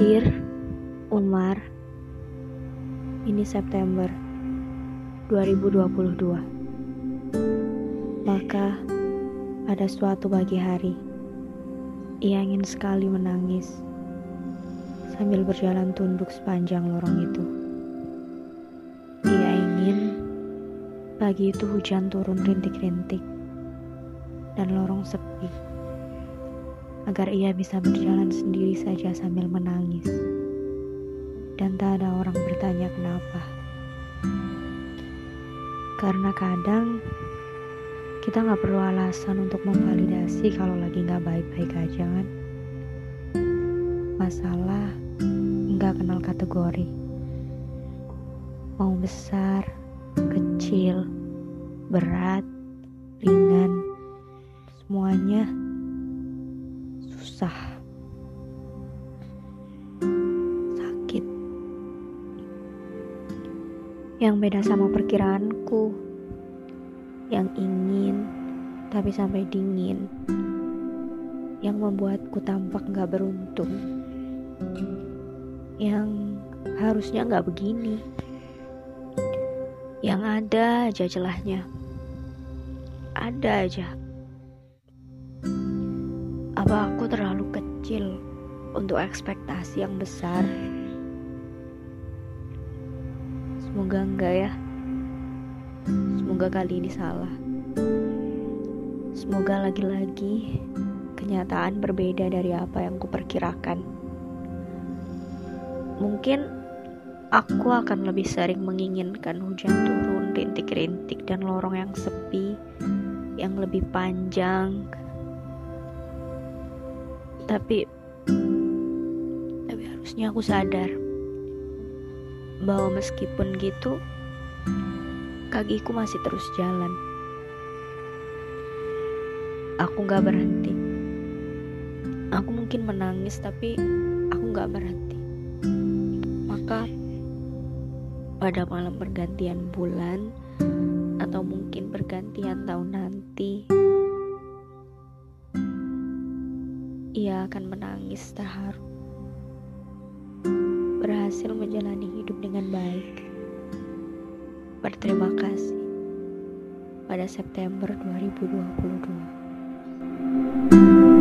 Dir, Umar, ini September 2022. Maka ada suatu pagi hari, ia ingin sekali menangis sambil berjalan tunduk sepanjang lorong itu. Ia ingin pagi itu hujan turun rintik-rintik dan lorong sepi. Agar ia bisa berjalan sendiri saja sambil menangis dan tak ada orang bertanya kenapa. Karena kadang kita nggak perlu alasan untuk memvalidasi kalau lagi nggak baik-baik aja kan. Masalah nggak kenal kategori. Mau besar, kecil, berat, ringan, semuanya susah. Yang beda sama perkiraanku. Yang ingin Tapi sampai dingin. Yang membuatku tampak gak beruntung. Yang harusnya gak begini. Yang ada aja celahnya. Ada aja Apa aku terlalu kecil Untuk ekspektasi yang besar Semoga enggak ya. Semoga kali ini salah. Semoga lagi-lagi kenyataan berbeda dari apa yang kuperkirakan. Mungkin aku akan lebih sering menginginkan hujan turun rintik-rintik dan lorong yang sepi, yang lebih panjang. Tapi tapi harusnya aku sadar bahwa meskipun gitu kakiku masih terus jalan. Aku gak berhenti. Aku mungkin menangis tapi aku gak berhenti. Maka pada malam pergantian bulan atau mungkin pergantian tahun nanti ia akan menangis terharu. Berhasil menjalani hidup dengan baik. Berterima kasih pada September 2022.